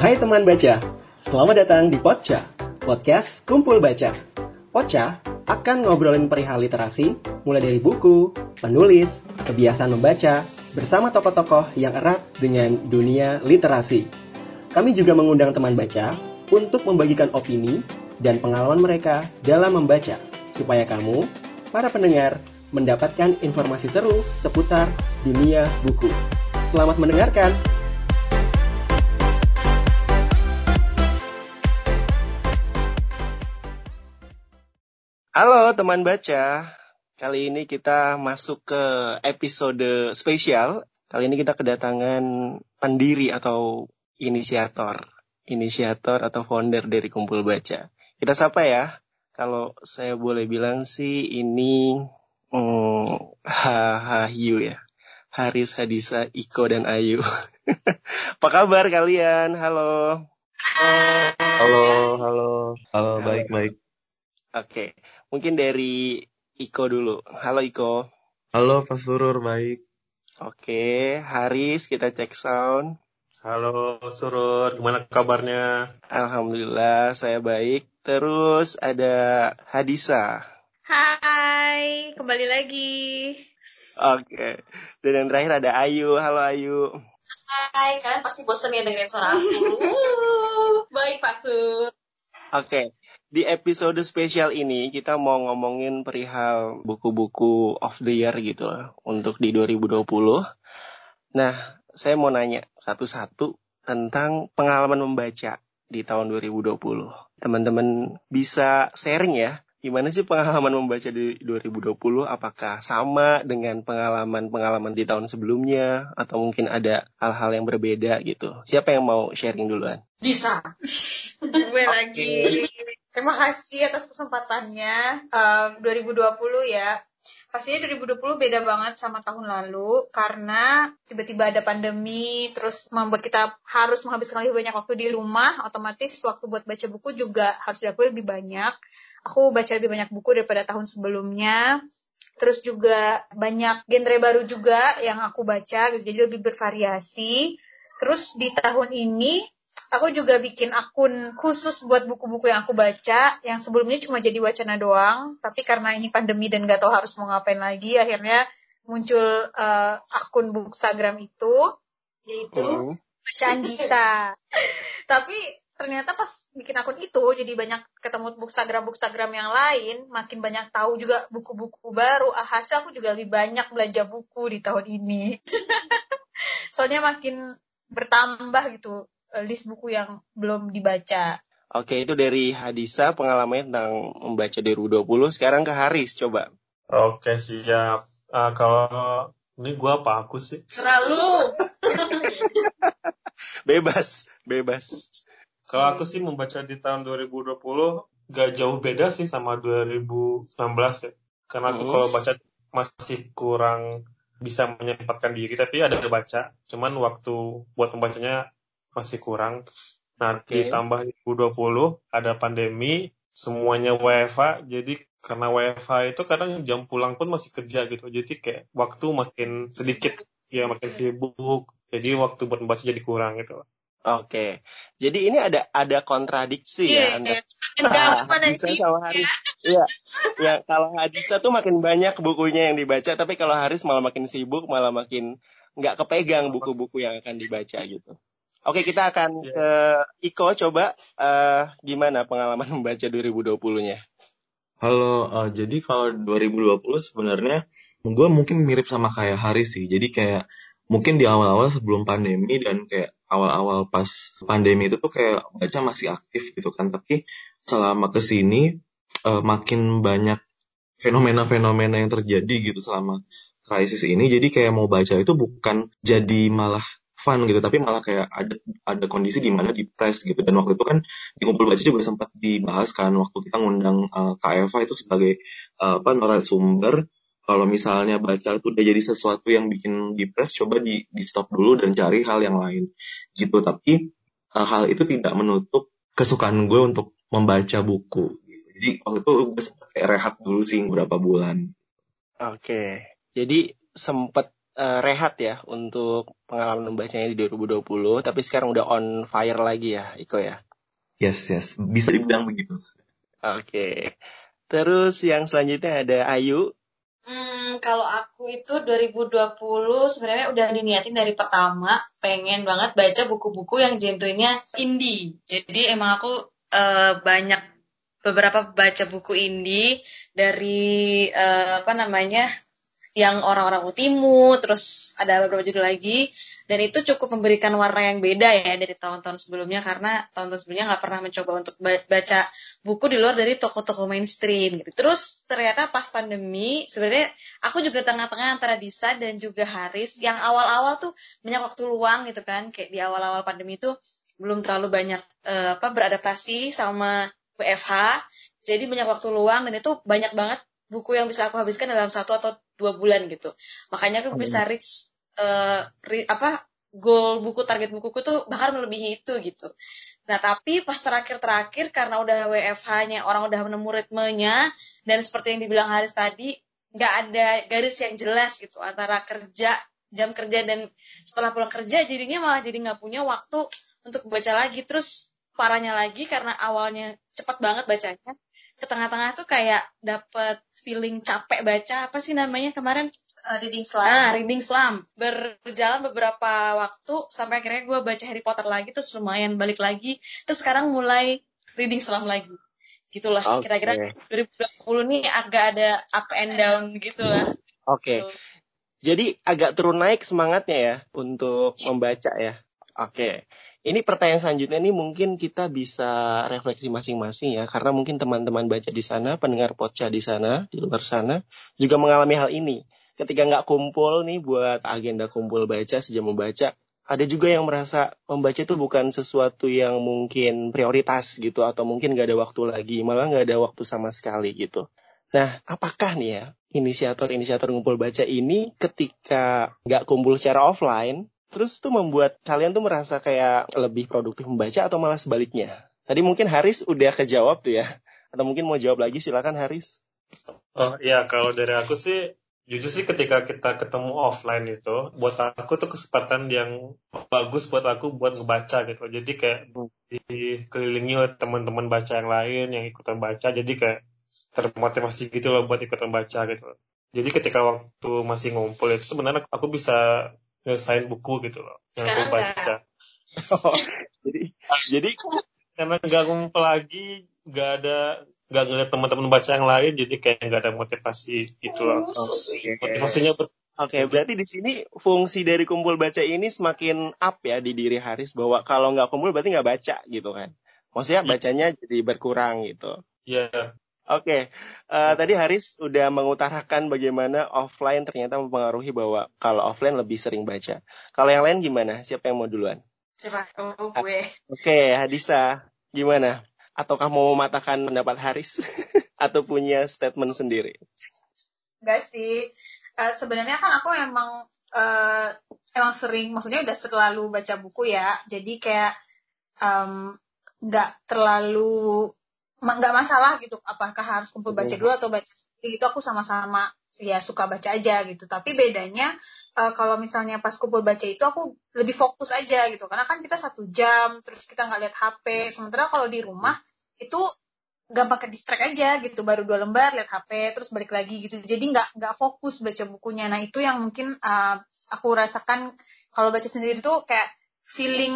Hai teman baca, selamat datang di Poca, podcast Kumpul Baca. Poca akan ngobrolin perihal literasi, mulai dari buku, penulis, kebiasaan membaca, bersama tokoh-tokoh yang erat dengan dunia literasi. Kami juga mengundang teman baca untuk membagikan opini dan pengalaman mereka dalam membaca, supaya kamu, para pendengar, mendapatkan informasi seru seputar dunia buku. Selamat mendengarkan! Halo teman baca, kali ini kita masuk ke episode spesial. Kali ini kita kedatangan pendiri atau inisiator, inisiator atau founder dari Kumpul Baca. Kita sapa ya. Kalau saya boleh bilang sih ini hmm, Hahayu ya. Haris Hadisa, Iko dan Ayu. Apa kabar kalian? Halo. Halo, halo, halo, baik, baik. Oke, mungkin dari Iko dulu. Halo Iko. Halo, Pak Surur, baik. Oke, Haris kita cek sound. Halo, Surur, gimana kabarnya? Alhamdulillah saya baik. Terus ada Hadisa. Hai, kembali lagi. Oke. Dan yang terakhir ada Ayu. Halo Ayu. Hai, kalian pasti bosan ya dengerin suara aku. Baik, Pak Sur. Oke. Di episode spesial ini kita mau ngomongin perihal buku-buku of the year gitu lah, untuk di 2020. Nah, saya mau nanya satu-satu tentang pengalaman membaca di tahun 2020. Teman-teman bisa sharing ya, gimana sih pengalaman membaca di 2020? Apakah sama dengan pengalaman-pengalaman di tahun sebelumnya? Atau mungkin ada hal-hal yang berbeda gitu? Siapa yang mau sharing duluan? Bisa. Gue lagi. Terima kasih atas kesempatannya. Um, 2020 ya. Pastinya 2020 beda banget sama tahun lalu karena tiba-tiba ada pandemi, terus membuat kita harus menghabiskan lebih banyak waktu di rumah, otomatis waktu buat baca buku juga harus diakui lebih banyak. Aku baca lebih banyak buku daripada tahun sebelumnya. Terus juga banyak genre baru juga yang aku baca, gitu, jadi lebih bervariasi. Terus di tahun ini aku juga bikin akun khusus buat buku-buku yang aku baca yang sebelumnya cuma jadi wacana doang tapi karena ini pandemi dan gak tahu harus mau ngapain lagi akhirnya muncul uh, akun bookstagram itu yaitu Hmm. bacaan Gisa tapi ternyata pas bikin akun itu jadi banyak ketemu bookstagram bookstagram yang lain makin banyak tahu juga buku-buku baru alhasil aku juga lebih banyak belanja buku di tahun ini soalnya makin bertambah gitu eh, list buku yang belum dibaca. Oke, itu dari Hadisa pengalamannya tentang membaca di 2020. Sekarang ke Haris, coba. Oke, siap. Ah, kalau ini gua apa aku sih? Selalu. Bebas, bebas. Kalau aku sih membaca di tahun 2020 gak jauh beda sih sama 2019 ya. Karena aku Hmm. kalau baca masih kurang bisa menyempatkan diri, tapi ada baca. Cuman waktu buat membacanya masih kurang. Nah, Oke. ditambah 2020 ada pandemi, semuanya WFA, jadi karena WFA itu kadang jam pulang pun masih kerja gitu. Jadi kayak waktu makin sedikit, ya makin sibuk. Jadi waktu buat membaca jadi kurang gitu. Oke. Jadi ini ada ada kontradiksi ya antara Enggak, mana Hadisa sih? sama Haris. Iya. Ya, kalau Hadisa tuh makin banyak bukunya yang dibaca, tapi kalau Haris malah makin sibuk, malah makin nggak kepegang buku-buku yang akan dibaca gitu. Oke, kita akan Iya. ke Iko coba eh, gimana pengalaman membaca 2020-nya? Halo, eh, jadi kalau 2020 sebenarnya gue mungkin mirip sama kayak Haris sih. Jadi kayak mungkin di awal-awal sebelum pandemi dan kayak awal-awal pas pandemi itu tuh kayak baca masih aktif gitu kan. Tapi selama ke sini eh, makin banyak fenomena-fenomena yang terjadi gitu selama krisis ini. Jadi kayak mau baca itu bukan jadi malah fun gitu, tapi malah kayak ada ada kondisi di mana depres gitu. Dan waktu itu kan di kumpul baca juga sempat dibahas kan waktu kita ngundang uh, Kak Eva itu sebagai uh, apa narasumber kalau misalnya baca itu udah jadi sesuatu yang bikin depres coba di di stop dulu dan cari hal yang lain gitu tapi uh, hal itu tidak menutup kesukaan gue untuk membaca buku jadi waktu itu gue sempat kayak rehat dulu sih beberapa bulan Oke. Jadi sempet uh, rehat ya untuk pengalaman membacanya di 2020, tapi sekarang udah on fire lagi ya, Iko ya? Yes, yes. Bisa dibilang begitu. Oke. Okay. Terus yang selanjutnya ada Ayu. Hmm, kalau aku itu 2020 sebenarnya udah diniatin dari pertama pengen banget baca buku-buku yang genrenya indie. Jadi emang aku uh, banyak beberapa baca buku indie dari uh, apa namanya yang orang-orang utimu, terus ada beberapa judul lagi, dan itu cukup memberikan warna yang beda ya dari tahun-tahun sebelumnya karena tahun-tahun sebelumnya nggak pernah mencoba untuk baca buku di luar dari toko-toko mainstream gitu. Terus ternyata pas pandemi sebenarnya aku juga tengah-tengah antara Disa dan juga Haris yang awal-awal tuh banyak waktu luang gitu kan, kayak di awal-awal pandemi itu belum terlalu banyak uh, apa beradaptasi sama WFH, jadi banyak waktu luang dan itu banyak banget buku yang bisa aku habiskan dalam satu atau dua bulan gitu. Makanya aku bisa reach uh, re, apa goal buku target bukuku tuh bahkan melebihi itu gitu. Nah tapi pas terakhir-terakhir karena udah WFH-nya orang udah menemu ritmenya dan seperti yang dibilang Haris tadi nggak ada garis yang jelas gitu antara kerja jam kerja dan setelah pulang kerja jadinya malah jadi nggak punya waktu untuk baca lagi. Terus parahnya lagi karena awalnya cepat banget bacanya ke tengah-tengah tuh kayak dapet feeling capek baca apa sih namanya kemarin uh, reading slam. Nah, reading slam. Berjalan beberapa waktu sampai akhirnya gue baca Harry Potter lagi terus lumayan balik lagi. Terus sekarang mulai reading slam lagi. Gitulah okay. kira-kira 2020 nih agak ada up and down gitulah. Oke. Okay. Gitu. Jadi agak turun naik semangatnya ya untuk yeah. membaca ya. Oke. Okay. Ini pertanyaan selanjutnya ini mungkin kita bisa refleksi masing-masing ya, karena mungkin teman-teman baca di sana, pendengar pocah di sana, di luar sana, juga mengalami hal ini. Ketika nggak kumpul nih buat agenda kumpul baca, sejam membaca, ada juga yang merasa membaca itu bukan sesuatu yang mungkin prioritas gitu, atau mungkin nggak ada waktu lagi, malah nggak ada waktu sama sekali gitu. Nah, apakah nih ya, inisiator-inisiator ngumpul baca ini ketika nggak kumpul secara offline, Terus tuh membuat kalian tuh merasa kayak lebih produktif membaca atau malah sebaliknya? Tadi mungkin Haris udah kejawab tuh ya. Atau mungkin mau jawab lagi silakan Haris. Oh iya, kalau dari aku sih jujur sih ketika kita ketemu offline itu buat aku tuh kesempatan yang bagus buat aku buat ngebaca gitu jadi kayak dikelilingi oleh teman-teman baca yang lain yang ikutan baca jadi kayak termotivasi gitu loh buat ikutan baca gitu jadi ketika waktu masih ngumpul itu sebenarnya aku bisa ngesain buku gitu loh yang aku baca. Oh, jadi jadi karena nggak ngumpul lagi, nggak ada nggak ngeliat teman-teman baca yang lain, jadi kayak nggak ada motivasi gitu loh. Oh, Motivasinya Oke, okay, berarti di sini fungsi dari kumpul baca ini semakin up ya di diri Haris bahwa kalau nggak kumpul berarti nggak baca gitu kan. Maksudnya iya. bacanya jadi berkurang gitu. Iya. Yeah. Oke, okay. uh, eh, tadi Haris udah mengutarakan bagaimana offline ternyata mempengaruhi bahwa kalau offline lebih sering baca. Kalau yang lain gimana? Siapa yang mau duluan? Siapa? Oh, gue. Oke, okay, Hadisa, gimana? Ataukah mau mematahkan pendapat Haris? Atau punya statement sendiri? Enggak sih. Uh, Sebenarnya kan aku emang uh, emang sering, maksudnya udah selalu baca buku ya. Jadi kayak nggak um, terlalu nggak masalah gitu apakah harus kumpul baca dulu atau baca sendiri itu aku sama-sama ya suka baca aja gitu. Tapi bedanya uh, kalau misalnya pas kumpul baca itu aku lebih fokus aja gitu. Karena kan kita satu jam terus kita nggak lihat HP sementara kalau di rumah itu gampang ke distract aja gitu. Baru dua lembar lihat HP terus balik lagi gitu. Jadi nggak nggak fokus baca bukunya. Nah itu yang mungkin uh, aku rasakan kalau baca sendiri tuh kayak feeling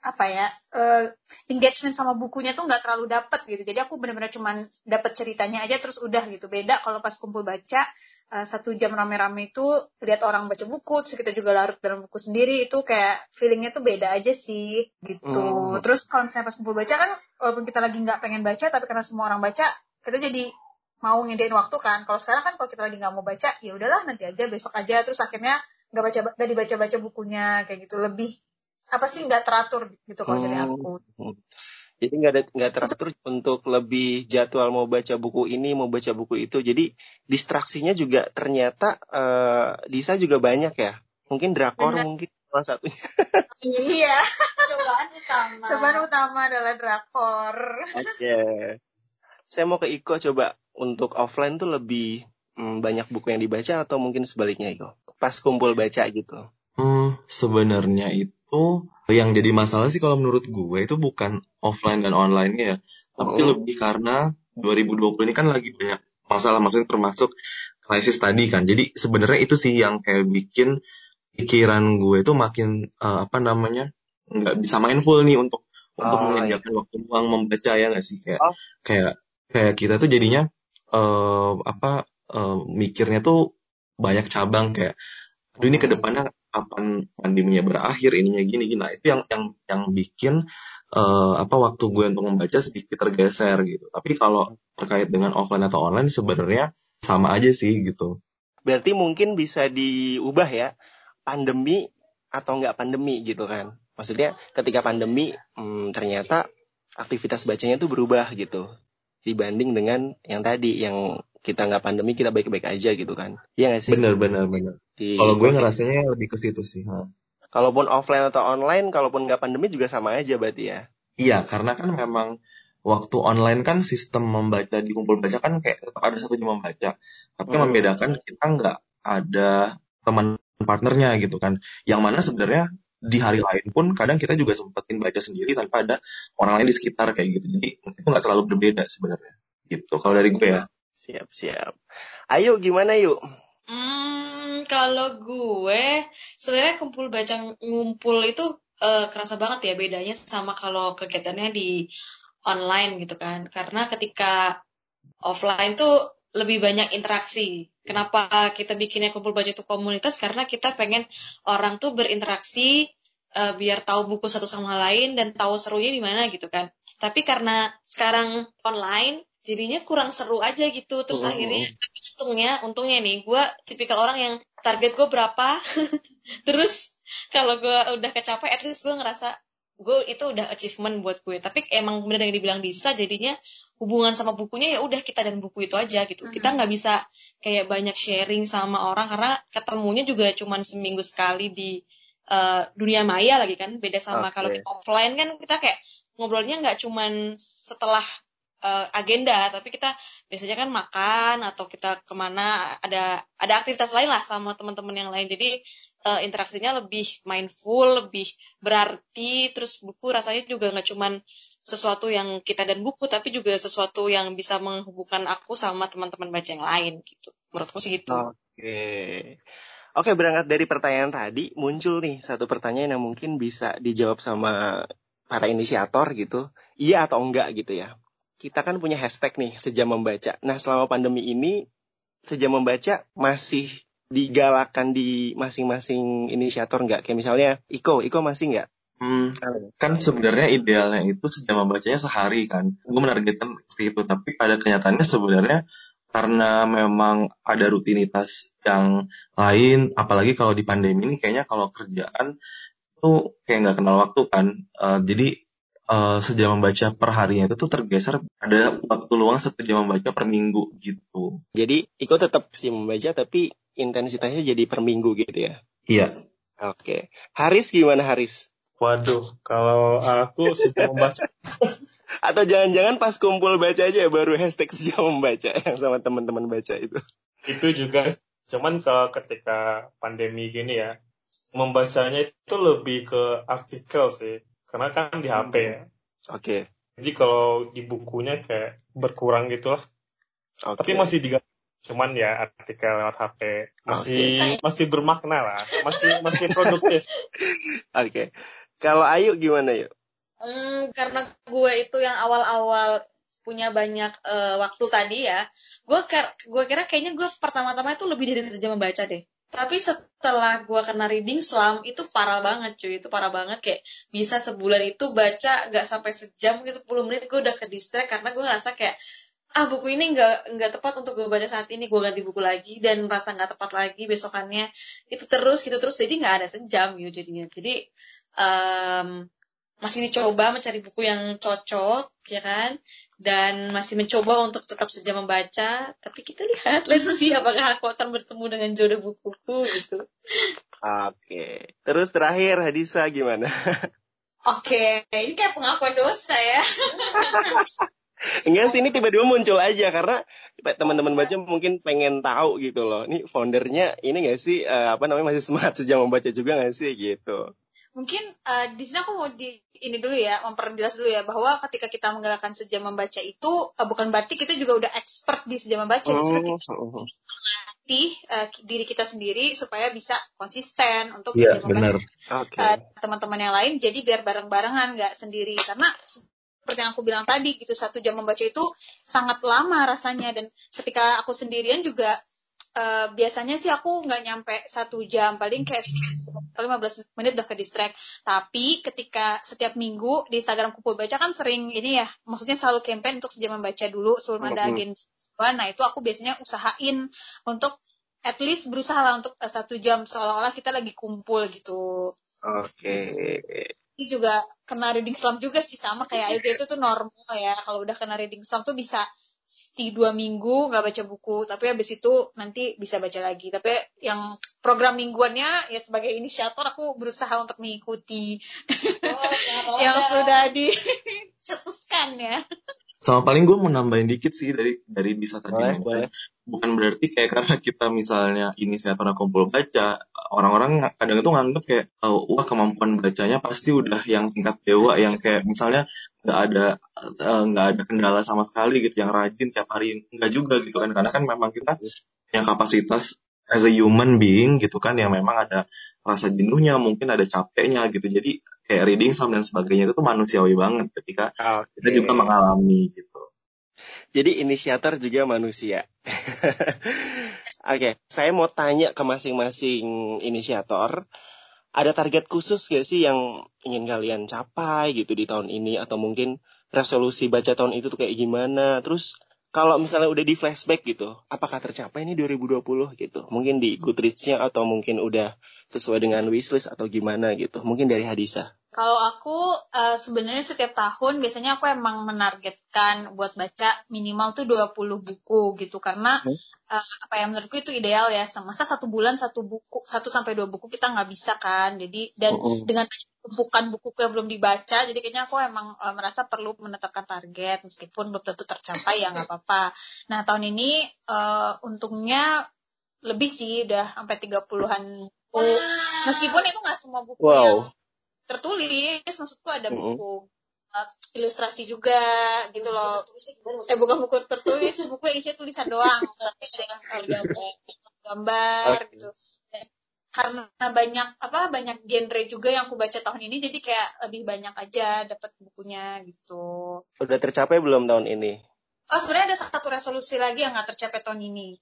apa ya uh, engagement sama bukunya tuh nggak terlalu dapet gitu. Jadi aku benar-benar cuman dapet ceritanya aja terus udah gitu. Beda kalau pas kumpul baca uh, satu jam rame-rame itu lihat orang baca buku terus kita juga larut dalam buku sendiri itu kayak feelingnya tuh beda aja sih gitu. Hmm. terus kalau misalnya pas kumpul baca kan walaupun kita lagi nggak pengen baca tapi karena semua orang baca kita jadi mau ngedein waktu kan. Kalau sekarang kan kalau kita lagi nggak mau baca ya udahlah nanti aja besok aja. Terus akhirnya nggak baca nggak dibaca baca bukunya kayak gitu. Lebih apa sih nggak teratur gitu kalau hmm. dari aku. Jadi nggak ada nggak teratur untuk lebih jadwal mau baca buku ini mau baca buku itu. Jadi distraksinya juga ternyata uh, Disa juga banyak ya. Mungkin drakor Bener. mungkin salah satunya. iya. Cobaan utama. Cobaan utama adalah drakor. Oke. Okay. Saya mau ke Iko coba untuk offline tuh lebih hmm, banyak buku yang dibaca atau mungkin sebaliknya Iko? pas kumpul baca gitu? Hmm, sebenarnya itu yang jadi masalah sih kalau menurut gue itu bukan offline dan online ya, tapi oh. lebih karena 2020 ini kan lagi banyak masalah maksudnya termasuk krisis tadi kan. Jadi sebenarnya itu sih yang kayak bikin pikiran gue itu makin uh, apa namanya nggak bisa mindful nih untuk oh, untuk mengerjakan iya. waktu luang membaca ya nggak sih kayak oh. kayak kayak kita tuh jadinya uh, apa uh, mikirnya tuh banyak cabang kayak aduh ini ke depannya kapan pandeminya berakhir ininya gini gini. Nah itu yang yang yang bikin uh, apa waktu gue untuk membaca sedikit tergeser gitu. Tapi kalau terkait dengan offline atau online sebenarnya sama aja sih gitu. Berarti mungkin bisa diubah ya pandemi atau nggak pandemi gitu kan. Maksudnya ketika pandemi hmm, ternyata aktivitas bacanya tuh berubah gitu dibanding dengan yang tadi yang kita nggak pandemi kita baik-baik aja gitu kan. Iya nggak sih? Bener bener bener kalau gue ngerasanya lebih ke situ sih kalaupun offline atau online kalaupun nggak pandemi juga sama aja berarti ya? Iya karena kan memang waktu online kan sistem membaca di kumpul baca kan kayak tetap ada satu jam membaca. Tapi hmm. membedakan kita nggak ada teman partnernya gitu kan. Yang mana sebenarnya di hari lain pun kadang kita juga sempetin baca sendiri tanpa ada orang lain di sekitar kayak gitu. Jadi itu nggak terlalu berbeda sebenarnya. Gitu kalau dari gue ya. Siap, siap. Ayo gimana yuk? Hmm, kalau gue sebenarnya kumpul baca ngumpul itu uh, kerasa banget ya bedanya sama kalau kegiatannya di online gitu kan. Karena ketika offline tuh lebih banyak interaksi. Kenapa kita bikinnya kumpul baca itu komunitas? Karena kita pengen orang tuh berinteraksi uh, biar tahu buku satu sama lain dan tahu serunya di mana gitu kan. Tapi karena sekarang online jadinya kurang seru aja gitu terus oh. akhirnya untungnya untungnya nih gue tipikal orang yang target gue berapa terus kalau gue udah kecapai at least gue ngerasa gue itu udah achievement buat gue tapi emang bener yang dibilang bisa jadinya hubungan sama bukunya ya udah kita dan buku itu aja gitu mm-hmm. kita nggak bisa kayak banyak sharing sama orang karena ketemunya juga cuma seminggu sekali di uh, dunia maya lagi kan beda sama okay. kalau offline kan kita kayak ngobrolnya nggak cuman setelah uh, agenda tapi kita biasanya kan makan atau kita ke mana ada ada aktivitas lain lah sama teman-teman yang lain jadi uh, interaksinya lebih mindful lebih berarti terus buku rasanya juga nggak cuman sesuatu yang kita dan buku tapi juga sesuatu yang bisa menghubungkan aku sama teman-teman baca yang lain gitu menurutku sih gitu oke okay. Oke, berangkat dari pertanyaan tadi, muncul nih satu pertanyaan yang mungkin bisa dijawab sama para inisiator gitu. Iya atau enggak gitu ya kita kan punya hashtag nih sejam membaca. Nah selama pandemi ini sejam membaca masih digalakan di masing-masing inisiator nggak? Kayak misalnya Iko, Iko masih nggak? Hmm, kan sebenarnya idealnya itu sejam membacanya sehari kan. Gue menargetkan seperti itu, tapi pada kenyataannya sebenarnya karena memang ada rutinitas yang lain, apalagi kalau di pandemi ini kayaknya kalau kerjaan tuh kayak nggak kenal waktu kan. Uh, jadi uh, sejam membaca per harinya itu tuh tergeser ada waktu luang satu jam membaca per minggu gitu. Jadi Iko tetap sih membaca tapi intensitasnya jadi per minggu gitu ya? Iya. Oke. Okay. Haris gimana Haris? Waduh, kalau aku sejam membaca. Atau jangan-jangan pas kumpul baca aja baru hashtag sejam membaca yang sama teman-teman baca itu. Itu juga, cuman kalau ketika pandemi gini ya, membacanya itu lebih ke artikel sih karena kan di HP ya. Oke. Okay. Jadi kalau di bukunya kayak berkurang gitu lah. Okay. Tapi masih diganti cuman ya artikel lewat HP masih okay. masih bermakna lah masih masih produktif oke okay. kalau Ayu gimana yuk hmm, karena gue itu yang awal-awal punya banyak uh, waktu tadi ya gue gue kira kayaknya gue pertama-tama itu lebih dari sejam membaca deh tapi setelah gue kena reading slam itu parah banget cuy. Itu parah banget. Kayak bisa sebulan itu baca nggak sampai sejam mungkin 10 menit gue udah ke distract karena gue ngerasa kayak ah buku ini nggak nggak tepat untuk gue baca saat ini gue ganti buku lagi dan merasa nggak tepat lagi besokannya. Itu terus gitu terus. Jadi nggak ada sejam gitu jadinya. Jadi um, masih dicoba mencari buku yang cocok ya kan dan masih mencoba untuk tetap saja membaca. Tapi kita lihat let's see apakah aku akan bertemu dengan jodoh bukuku gitu. Oke. Terus terakhir Hadisa gimana? Oke ini kayak pengakuan dosa ya. Enggak sih ini tiba-tiba muncul aja. Karena teman-teman baca mungkin pengen tahu gitu loh. Ini foundernya ini gak sih uh, apa namanya masih semangat sejak membaca juga gak sih gitu. Mungkin uh, di sini aku mau di ini dulu ya, memperjelas dulu ya bahwa ketika kita menggalakkan sejam membaca itu uh, bukan berarti kita juga udah expert di sejam membaca, oh, justru kita melatih uh, diri kita sendiri supaya bisa konsisten untuk yeah, sejam membaca. Okay. Uh, teman-teman yang lain jadi biar bareng-barengan nggak sendiri karena seperti yang aku bilang tadi gitu satu jam membaca itu sangat lama rasanya dan ketika aku sendirian juga uh, biasanya sih aku nggak nyampe satu jam paling kayak 15 menit udah ke distract. Tapi ketika setiap minggu di Instagram kumpul baca kan sering ini ya maksudnya selalu campaign untuk sejam membaca dulu sebelum ada agenda. Nah itu aku biasanya usahain untuk at least berusaha lah untuk uh, satu jam. Seolah-olah kita lagi kumpul gitu. Oke. Okay. ini juga kena reading slump juga sih sama kayak Ayu itu tuh normal ya. Kalau udah kena reading slump tuh bisa di dua minggu nggak baca buku tapi habis itu nanti bisa baca lagi. Tapi yang program mingguannya ya sebagai inisiator aku berusaha untuk mengikuti. Oh, yang sudah dicetuskan ya sama paling gue mau nambahin dikit sih dari dari bisa tadi boleh, boleh. bukan berarti kayak karena kita misalnya inisiator kumpul baca orang-orang kadang itu nganggep kayak oh, wah kemampuan bacanya pasti udah yang tingkat dewa yang kayak misalnya nggak ada eh, nggak uh, ada kendala sama sekali gitu yang rajin tiap hari nggak juga gitu kan karena kan memang kita yang kapasitas as a human being gitu kan yang memang ada rasa jenuhnya mungkin ada capeknya gitu jadi kayak reading some dan sebagainya itu tuh manusiawi banget ketika okay. kita juga mengalami gitu. Jadi inisiator juga manusia. Oke, okay, saya mau tanya ke masing-masing inisiator, ada target khusus gak sih yang ingin kalian capai gitu di tahun ini atau mungkin resolusi baca tahun itu tuh kayak gimana? Terus kalau misalnya udah di flashback gitu, apakah tercapai ini 2020 gitu? Mungkin di Goodreads-nya atau mungkin udah sesuai dengan wishlist atau gimana gitu? Mungkin dari Hadisa. Kalau aku uh, sebenarnya setiap tahun biasanya aku emang menargetkan buat baca minimal tuh 20 buku gitu karena hmm. uh, apa ya menurutku itu ideal ya. Semasa satu bulan satu buku, satu sampai dua buku kita nggak bisa kan. Jadi dan oh, oh. dengan tumpukan buku yang belum dibaca, jadi kayaknya aku emang uh, merasa perlu menetapkan target meskipun belum tentu tercapai ya nggak apa-apa. Nah tahun ini uh, untungnya lebih sih udah sampai 30-an buku. Meskipun itu nggak semua buku wow. yang tertulis maksudku ada buku uh, ilustrasi juga gitu loh eh bukan buku tertulis buku yang isinya tulisan doang tapi ada yang gambar gambar gitu Dan karena banyak apa banyak genre juga yang aku baca tahun ini jadi kayak lebih banyak aja dapat bukunya gitu udah tercapai belum tahun ini Oh sebenarnya ada satu resolusi lagi yang nggak tercapai tahun ini.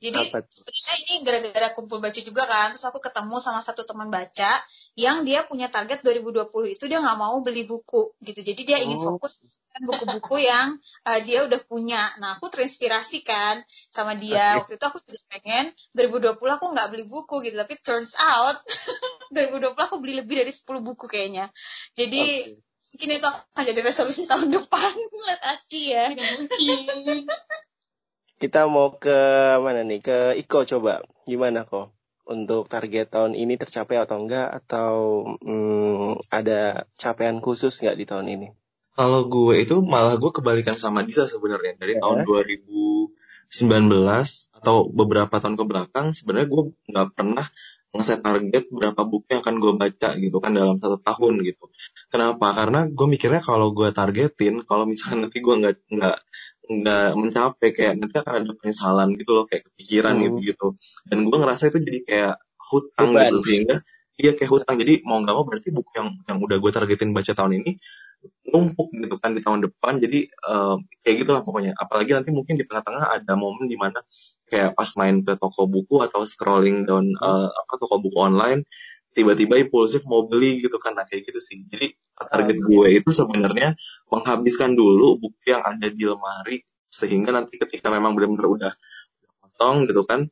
Jadi sebenarnya ini gara-gara kumpul baca juga kan, terus aku ketemu sama satu teman baca yang dia punya target 2020 itu dia nggak mau beli buku gitu. Jadi dia ingin oh. fokus buku-buku yang uh, dia udah punya. Nah aku terinspirasi kan sama dia. Okay. Waktu itu aku juga pengen 2020 aku nggak beli buku gitu, tapi turns out 2020 aku beli lebih dari 10 buku kayaknya. Jadi okay mungkin itu akan jadi resolusi tahun depan let us see ya mungkin kita mau ke mana nih ke Iko coba gimana kok untuk target tahun ini tercapai atau enggak atau hmm, ada capaian khusus nggak di tahun ini kalau gue itu malah gue kebalikan sama Disa sebenarnya dari ya. tahun 2019 atau beberapa tahun ke belakang sebenarnya gue nggak pernah ngeset target berapa buku yang akan gue baca gitu kan dalam satu tahun gitu. Kenapa? Karena gue mikirnya kalau gue targetin, kalau misalnya nanti gue nggak nggak nggak mencapai kayak nanti akan ada penyesalan gitu loh kayak kepikiran hmm. gitu gitu. Dan gue ngerasa itu jadi kayak hutang Beban. gitu sehingga iya kayak hutang. Jadi mau nggak mau berarti buku yang yang udah gue targetin baca tahun ini numpuk gitu kan di tahun depan. Jadi uh, kayak gitulah pokoknya. Apalagi nanti mungkin di tengah-tengah ada momen di mana kayak pas main ke toko buku atau scrolling down uh, apa toko buku online tiba-tiba impulsif mau beli gitu kan. Nah kayak gitu sih. Jadi target ah, gue itu sebenarnya menghabiskan dulu buku yang ada di lemari sehingga nanti ketika memang benar-benar udah kosong gitu kan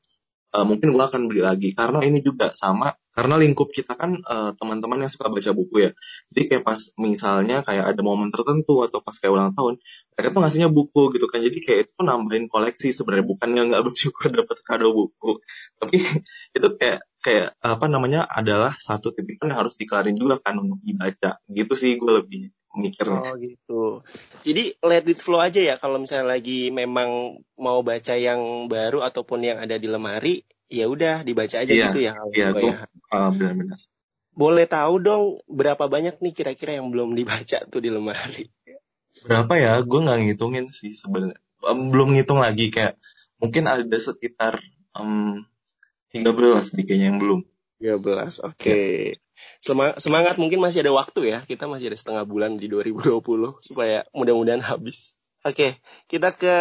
uh, mungkin gue akan beli lagi. Karena ini juga sama karena lingkup kita kan uh, teman-teman yang suka baca buku ya. Jadi kayak pas misalnya kayak ada momen tertentu atau pas kayak ulang tahun mereka tuh ngasihnya buku gitu kan. Jadi kayak itu nambahin koleksi sebenarnya. Bukan yang nggak bersyukur dapat kado buku tapi itu kayak kayak apa namanya adalah satu titik yang harus dikelarin juga kan untuk dibaca gitu sih gue lebih mikirnya. Oh gitu. Jadi let it flow aja ya kalau misalnya lagi memang mau baca yang baru ataupun yang ada di lemari, ya udah dibaca aja Iya, gitu ya. kalau Iya, gue ya. uh, benar-benar. Boleh tahu dong berapa banyak nih kira-kira yang belum dibaca tuh di lemari? Berapa ya? Gue nggak ngitungin sih sebenarnya. Um, belum ngitung lagi kayak mungkin ada sekitar um, 13 nih kayaknya yang belum. 13. Oke. Semangat, semangat mungkin masih ada waktu ya. Kita masih ada setengah bulan di 2020 supaya mudah-mudahan habis. Oke, kita ke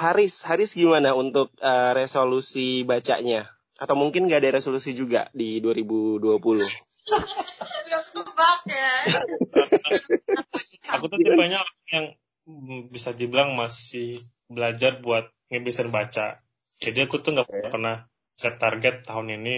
Haris. Haris gimana untuk eh, resolusi bacanya? Atau mungkin nggak ada resolusi juga di 2020? Udah ketebak ya. Aku tuh tipenya yang bisa dibilang masih belajar buat ngebiasain baca. Jadi aku tuh nggak pernah set target tahun ini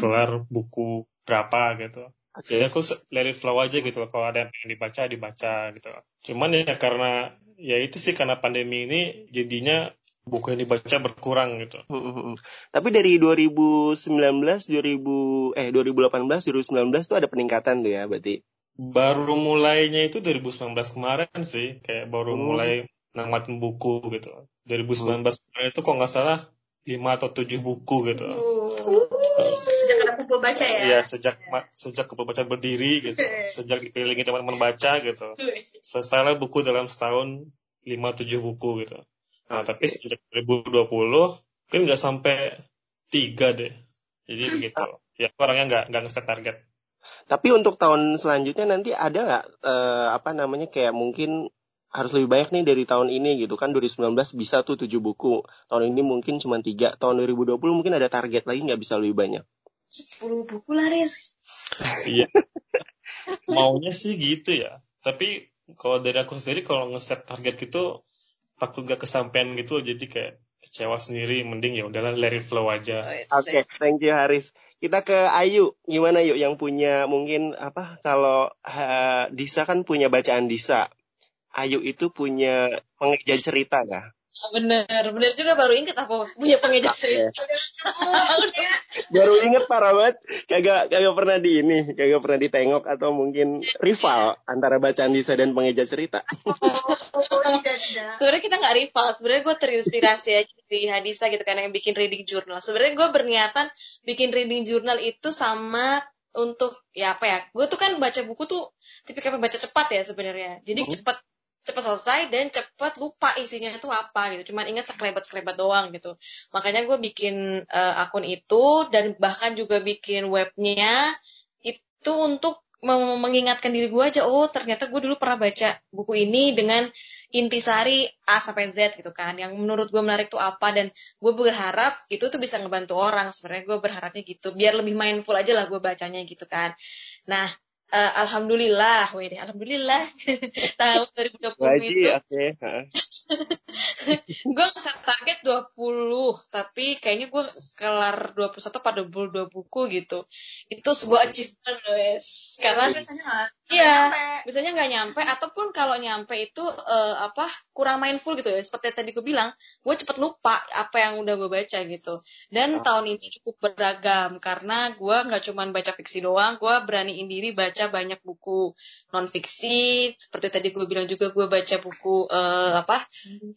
keluar buku berapa gitu. Jadi aku let it flow aja gitu. Kalau ada yang pengen dibaca, dibaca gitu. Cuman ya karena ya itu sih karena pandemi ini jadinya buku yang dibaca berkurang gitu. Mm-mm. Tapi dari 2019, 2000 eh 2018, 2019 tuh ada peningkatan tuh ya berarti. Baru mulainya itu 2019 kemarin sih, kayak baru Hmm. mulai namatin buku gitu. 2019 kemarin itu kok nggak salah 5 atau 7 buku gitu. Uh, sejak ada kumpul baca ya. Iya, sejak ma- sejak kebaca berdiri gitu, sejak dikelilingi teman-teman baca gitu. Selesailah buku dalam setahun 5-7 buku gitu. Nah, tapi sejak 2020 mungkin nggak sampai 3 deh. Jadi begitu. Ya, orangnya nggak nggak ngeset target. Tapi untuk tahun selanjutnya nanti ada nggak eh, apa namanya kayak mungkin harus lebih banyak nih dari tahun ini gitu kan 2019 bisa tuh 7 buku tahun ini mungkin cuma tiga tahun 2020 mungkin ada target lagi nggak bisa lebih banyak 10 buku lah, Riz. Iya. Maunya sih gitu ya. Tapi kalau dari aku sendiri kalau ngeset target gitu takut gak kesampaian gitu jadi kayak kecewa sendiri mending ya udahlah let it flow aja. Oke, thank you Haris. Kita ke Ayu, gimana yuk yang punya mungkin apa kalau eh, Disa kan punya bacaan Disa. Ayu itu punya pengeja cerita nggak? Bener, bener juga baru inget aku punya pengeja cerita. Baru inget parah banget, kagak kagak pernah di ini, kagak pernah ditengok atau mungkin rival antara bacaan Disa dan pengeja cerita. Oh. Sebenarnya kita nggak rival, sebenarnya gue terinspirasi aja dari Hadisa gitu kan yang bikin reading journal. Sebenarnya gue berniatan bikin reading journal itu sama untuk ya apa ya? Gue tuh kan baca buku tuh tipikal baca cepat ya sebenarnya. Jadi cepat cepat selesai dan cepat lupa isinya itu apa gitu. Cuman ingat sekelebat-sekelebat doang gitu. Makanya gue bikin eh, akun itu dan bahkan juga bikin webnya itu untuk mengingatkan diri gue aja oh ternyata gue dulu pernah baca buku ini dengan intisari A sampai Z gitu kan yang menurut gue menarik tuh apa dan gue berharap itu tuh bisa ngebantu orang sebenarnya gue berharapnya gitu biar lebih mindful aja lah gue bacanya gitu kan nah eh, alhamdulillah wih alhamdulillah tahun 2020 Gaji, itu oke. ha. gue ngeset target 20 tapi kayaknya gue kelar 21 pada 22 buku gitu itu sebuah achievement guys karena biasanya nggak Iya, nyampe. biasanya nggak nyampe ataupun kalau nyampe itu eh, apa kurang mindful gitu ya. Seperti tadi gue bilang, gue cepet lupa apa yang udah gue baca gitu. Dan tahun ini cukup beragam karena gue nggak cuma baca fiksi doang, gue beraniin diri baca banyak buku non fiksi. Seperti tadi gue bilang juga gue baca buku eh, apa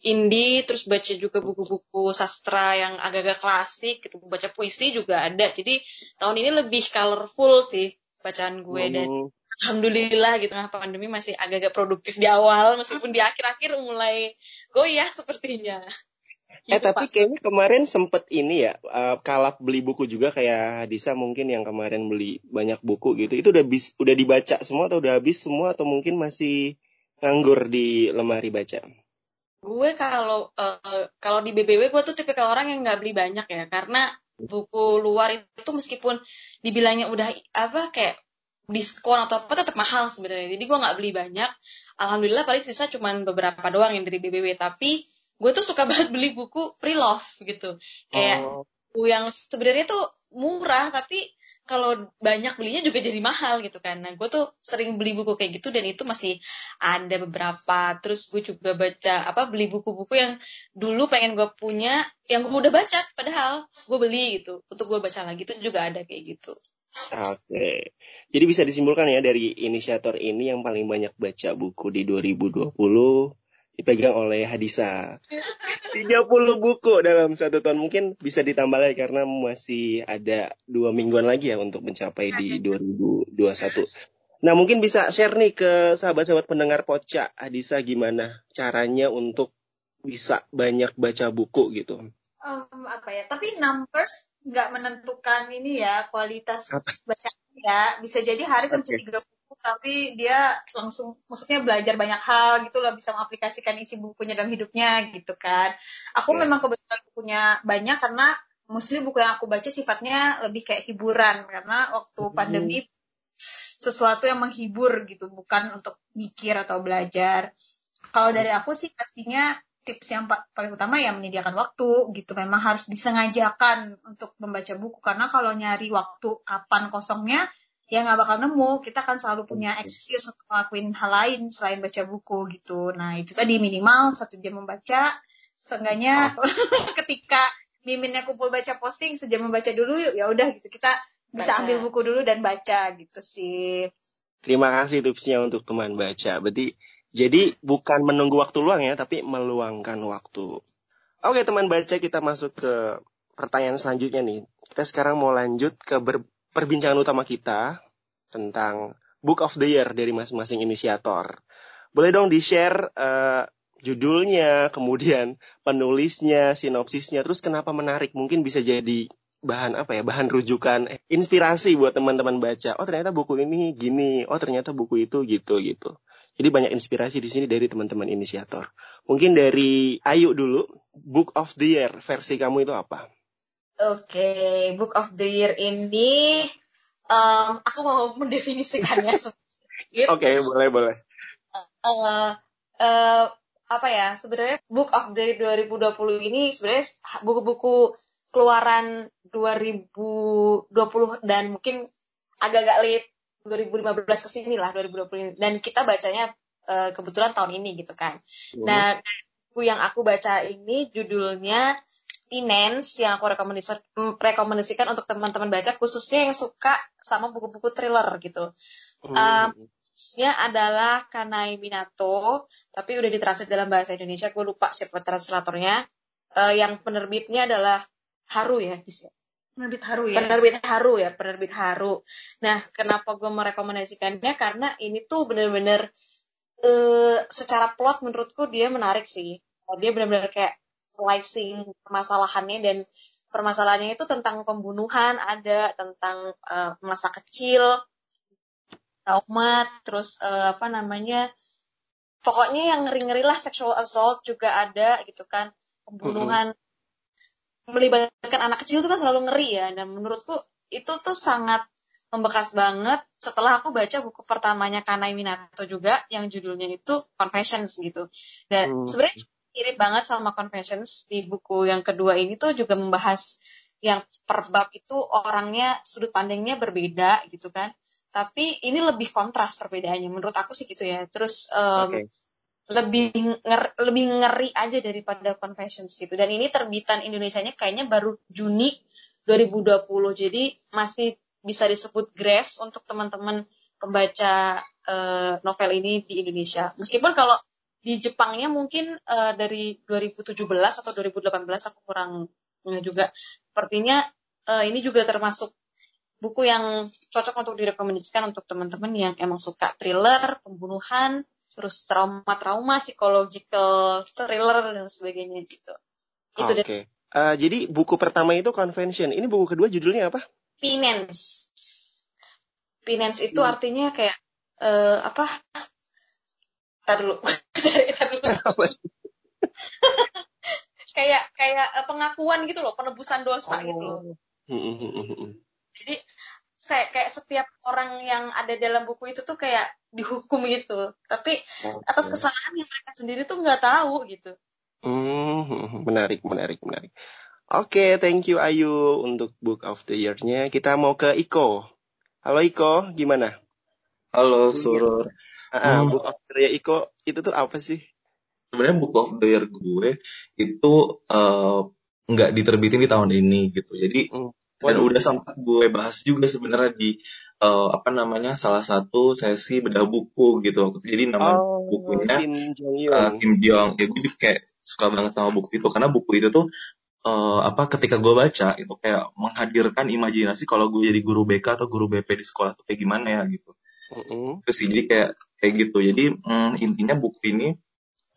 indie, terus baca juga buku-buku sastra yang agak-agak klasik gitu. Baca puisi juga ada. Jadi tahun ini lebih colorful sih bacaan gue dan. Alhamdulillah gitu tengah pandemi masih agak-agak produktif di awal meskipun di akhir-akhir mulai goyah sepertinya. Eh Gitu, tapi Pak. kayaknya kemarin sempet ini ya eh, kalap beli buku juga kayak Disa mungkin yang kemarin beli banyak buku gitu. Itu udah bis, udah dibaca semua atau udah habis semua atau mungkin masih nganggur di lemari baca? gue kalau eh, kalau di BBW gue tuh tipikal orang yang nggak beli banyak ya karena buku luar itu meskipun dibilangnya udah apa kayak diskon atau apa tetap mahal sebenarnya jadi gue nggak beli banyak alhamdulillah paling sisa cuman beberapa doang yang dari BBW tapi gue tuh suka banget beli buku pre-love gitu kayak Oh, buku yang sebenarnya tuh murah tapi kalau banyak belinya juga jadi mahal gitu kan. Nah, gue tuh sering beli buku kayak gitu dan itu masih ada beberapa. Terus gue juga baca apa beli buku-buku yang dulu pengen gue punya, yang gue udah baca padahal gue beli gitu. Untuk gue baca lagi itu juga ada kayak gitu. Oke. Jadi bisa disimpulkan ya dari inisiator ini yang paling banyak baca buku di 2020 dipegang oleh Hadisa. 30 buku dalam satu tahun mungkin bisa ditambah lagi karena masih ada dua mingguan lagi ya untuk mencapai di 2021. Nah mungkin bisa share nih ke sahabat-sahabat pendengar Poca Hadisa gimana caranya untuk bisa banyak baca buku gitu. Um, apa ya? Tapi numbers nggak menentukan ini ya kualitas baca ya bisa jadi hari sampai okay. tiga buku tapi dia langsung maksudnya belajar banyak hal gitu loh bisa mengaplikasikan isi bukunya dalam hidupnya gitu kan. Aku yeah. memang kebetulan bukunya banyak karena mostly buku yang aku baca sifatnya lebih kayak hiburan. Karena waktu mm. pandemi sesuatu yang menghibur gitu bukan untuk mikir atau belajar. Kalau dari aku sih pastinya tips yang paling utama ya menyediakan waktu gitu. Memang harus disengajakan untuk membaca buku. Karena kalau nyari waktu kapan kosongnya ya nggak bakal nemu. Kita kan selalu punya excuse untuk ngelakuin hal lain selain baca buku gitu. Nah itu tadi minimal satu jam membaca. Seenggaknya ketika miminnya kumpul baca posting sejam membaca dulu yuk ya udah gitu. Kita bisa baca. ambil buku dulu dan baca gitu sih. Terima kasih tipsnya untuk teman baca. Berarti jadi bukan menunggu waktu luang ya, tapi meluangkan waktu. Oke teman baca kita masuk ke pertanyaan selanjutnya nih. Kita sekarang mau lanjut ke perbincangan utama kita tentang Book of the Year dari masing-masing inisiator. Boleh dong di-share uh, judulnya, kemudian penulisnya, sinopsisnya, terus kenapa menarik? Mungkin bisa jadi bahan apa ya bahan rujukan inspirasi buat teman-teman baca oh ternyata buku ini gini oh ternyata buku itu gitu gitu jadi banyak inspirasi di sini dari teman-teman inisiator. Mungkin dari Ayu dulu, Book of the Year versi kamu itu apa? Oke, okay, Book of the Year ini um, aku mau mendefinisikannya. Oke, okay, boleh boleh. Uh, uh, apa ya? Sebenarnya Book of the Year 2020 ini sebenarnya buku-buku keluaran 2020 dan mungkin agak-agak late 2015 ke sini lah 2020 dan kita bacanya uh, kebetulan tahun ini gitu kan. Hmm. Nah, buku yang aku baca ini judulnya Finance yang aku rekomendasikan, rekomendasikan untuk teman-teman baca khususnya yang suka sama buku-buku thriller gitu. Hmm. Um, adalah Kanai Minato, tapi udah ditranslate dalam bahasa Indonesia. Gue lupa siapa translatornya. Uh, yang penerbitnya adalah Haru ya, penerbit Haru ya penerbit Haru ya penerbit Haru nah kenapa gue merekomendasikannya karena ini tuh bener-bener uh, secara plot menurutku dia menarik sih dia bener-bener kayak slicing permasalahannya dan permasalahannya itu tentang pembunuhan ada tentang uh, masa kecil trauma terus uh, apa namanya pokoknya yang ngeri-ngeri lah sexual assault juga ada gitu kan pembunuhan. Mm -hmm melibatkan anak kecil itu kan selalu ngeri ya dan menurutku itu tuh sangat membekas banget. Setelah aku baca buku pertamanya Kanai Minato juga yang judulnya itu Confessions gitu. Dan hmm. sebenarnya mirip banget sama Confessions di buku yang kedua ini tuh juga membahas yang per bab itu orangnya sudut pandangnya berbeda gitu kan tapi ini lebih kontras perbedaannya menurut aku sih gitu ya terus um, okay lebih nger, lebih ngeri aja daripada Confessions gitu. Dan ini terbitan Indonesia-nya kayaknya baru Juni 2020. Jadi masih bisa disebut grace untuk teman-teman pembaca uh, novel ini di Indonesia. Meskipun kalau di Jepangnya mungkin uh, dari 2017 atau 2018 aku kurang juga. Sepertinya uh, ini juga termasuk buku yang cocok untuk direkomendasikan untuk teman-teman yang emang suka thriller, pembunuhan, terus trauma-trauma psychological thriller dan sebagainya gitu. Itu Oke. Okay. Uh, eh, jadi buku pertama itu Convention. Ini buku kedua judulnya apa? Finance. Finance itu hmm. artinya kayak uh, apa? Tar dulu. Dulu. kayak kayak eh, pengakuan gitu loh, penebusan dosa oh. gitu loh. Hmm, hmm, jadi saya kayak setiap orang yang ada dalam buku itu tuh kayak dihukum gitu. Tapi okay. atas kesalahan yang mereka sendiri tuh nggak tahu gitu. Hmm menarik menarik menarik. Oke okay, thank you Ayu untuk book of the year-nya. Kita mau ke Iko. Halo Iko. Gimana? Halo Surur uh, book of the year. Iko itu tuh apa sih? Sebenarnya book of the year gue itu uh, nggak diterbitin di tahun ini gitu. Jadi hmm. dan udah sempat gue bahas juga sebenarnya di uh, apa namanya salah satu sesi bedah buku gitu. Jadi nama oh, bukunya Kim Jong uh, Kim Jong. Ya gue kayak suka banget sama buku itu. Karena buku itu tuh uh, apa ketika gue baca itu kayak menghadirkan imajinasi kalau gue jadi guru BK atau guru BP di sekolah tuh kayak gimana ya gitu. Mm-hmm. terus jadi kayak kayak gitu. Jadi mm, intinya buku ini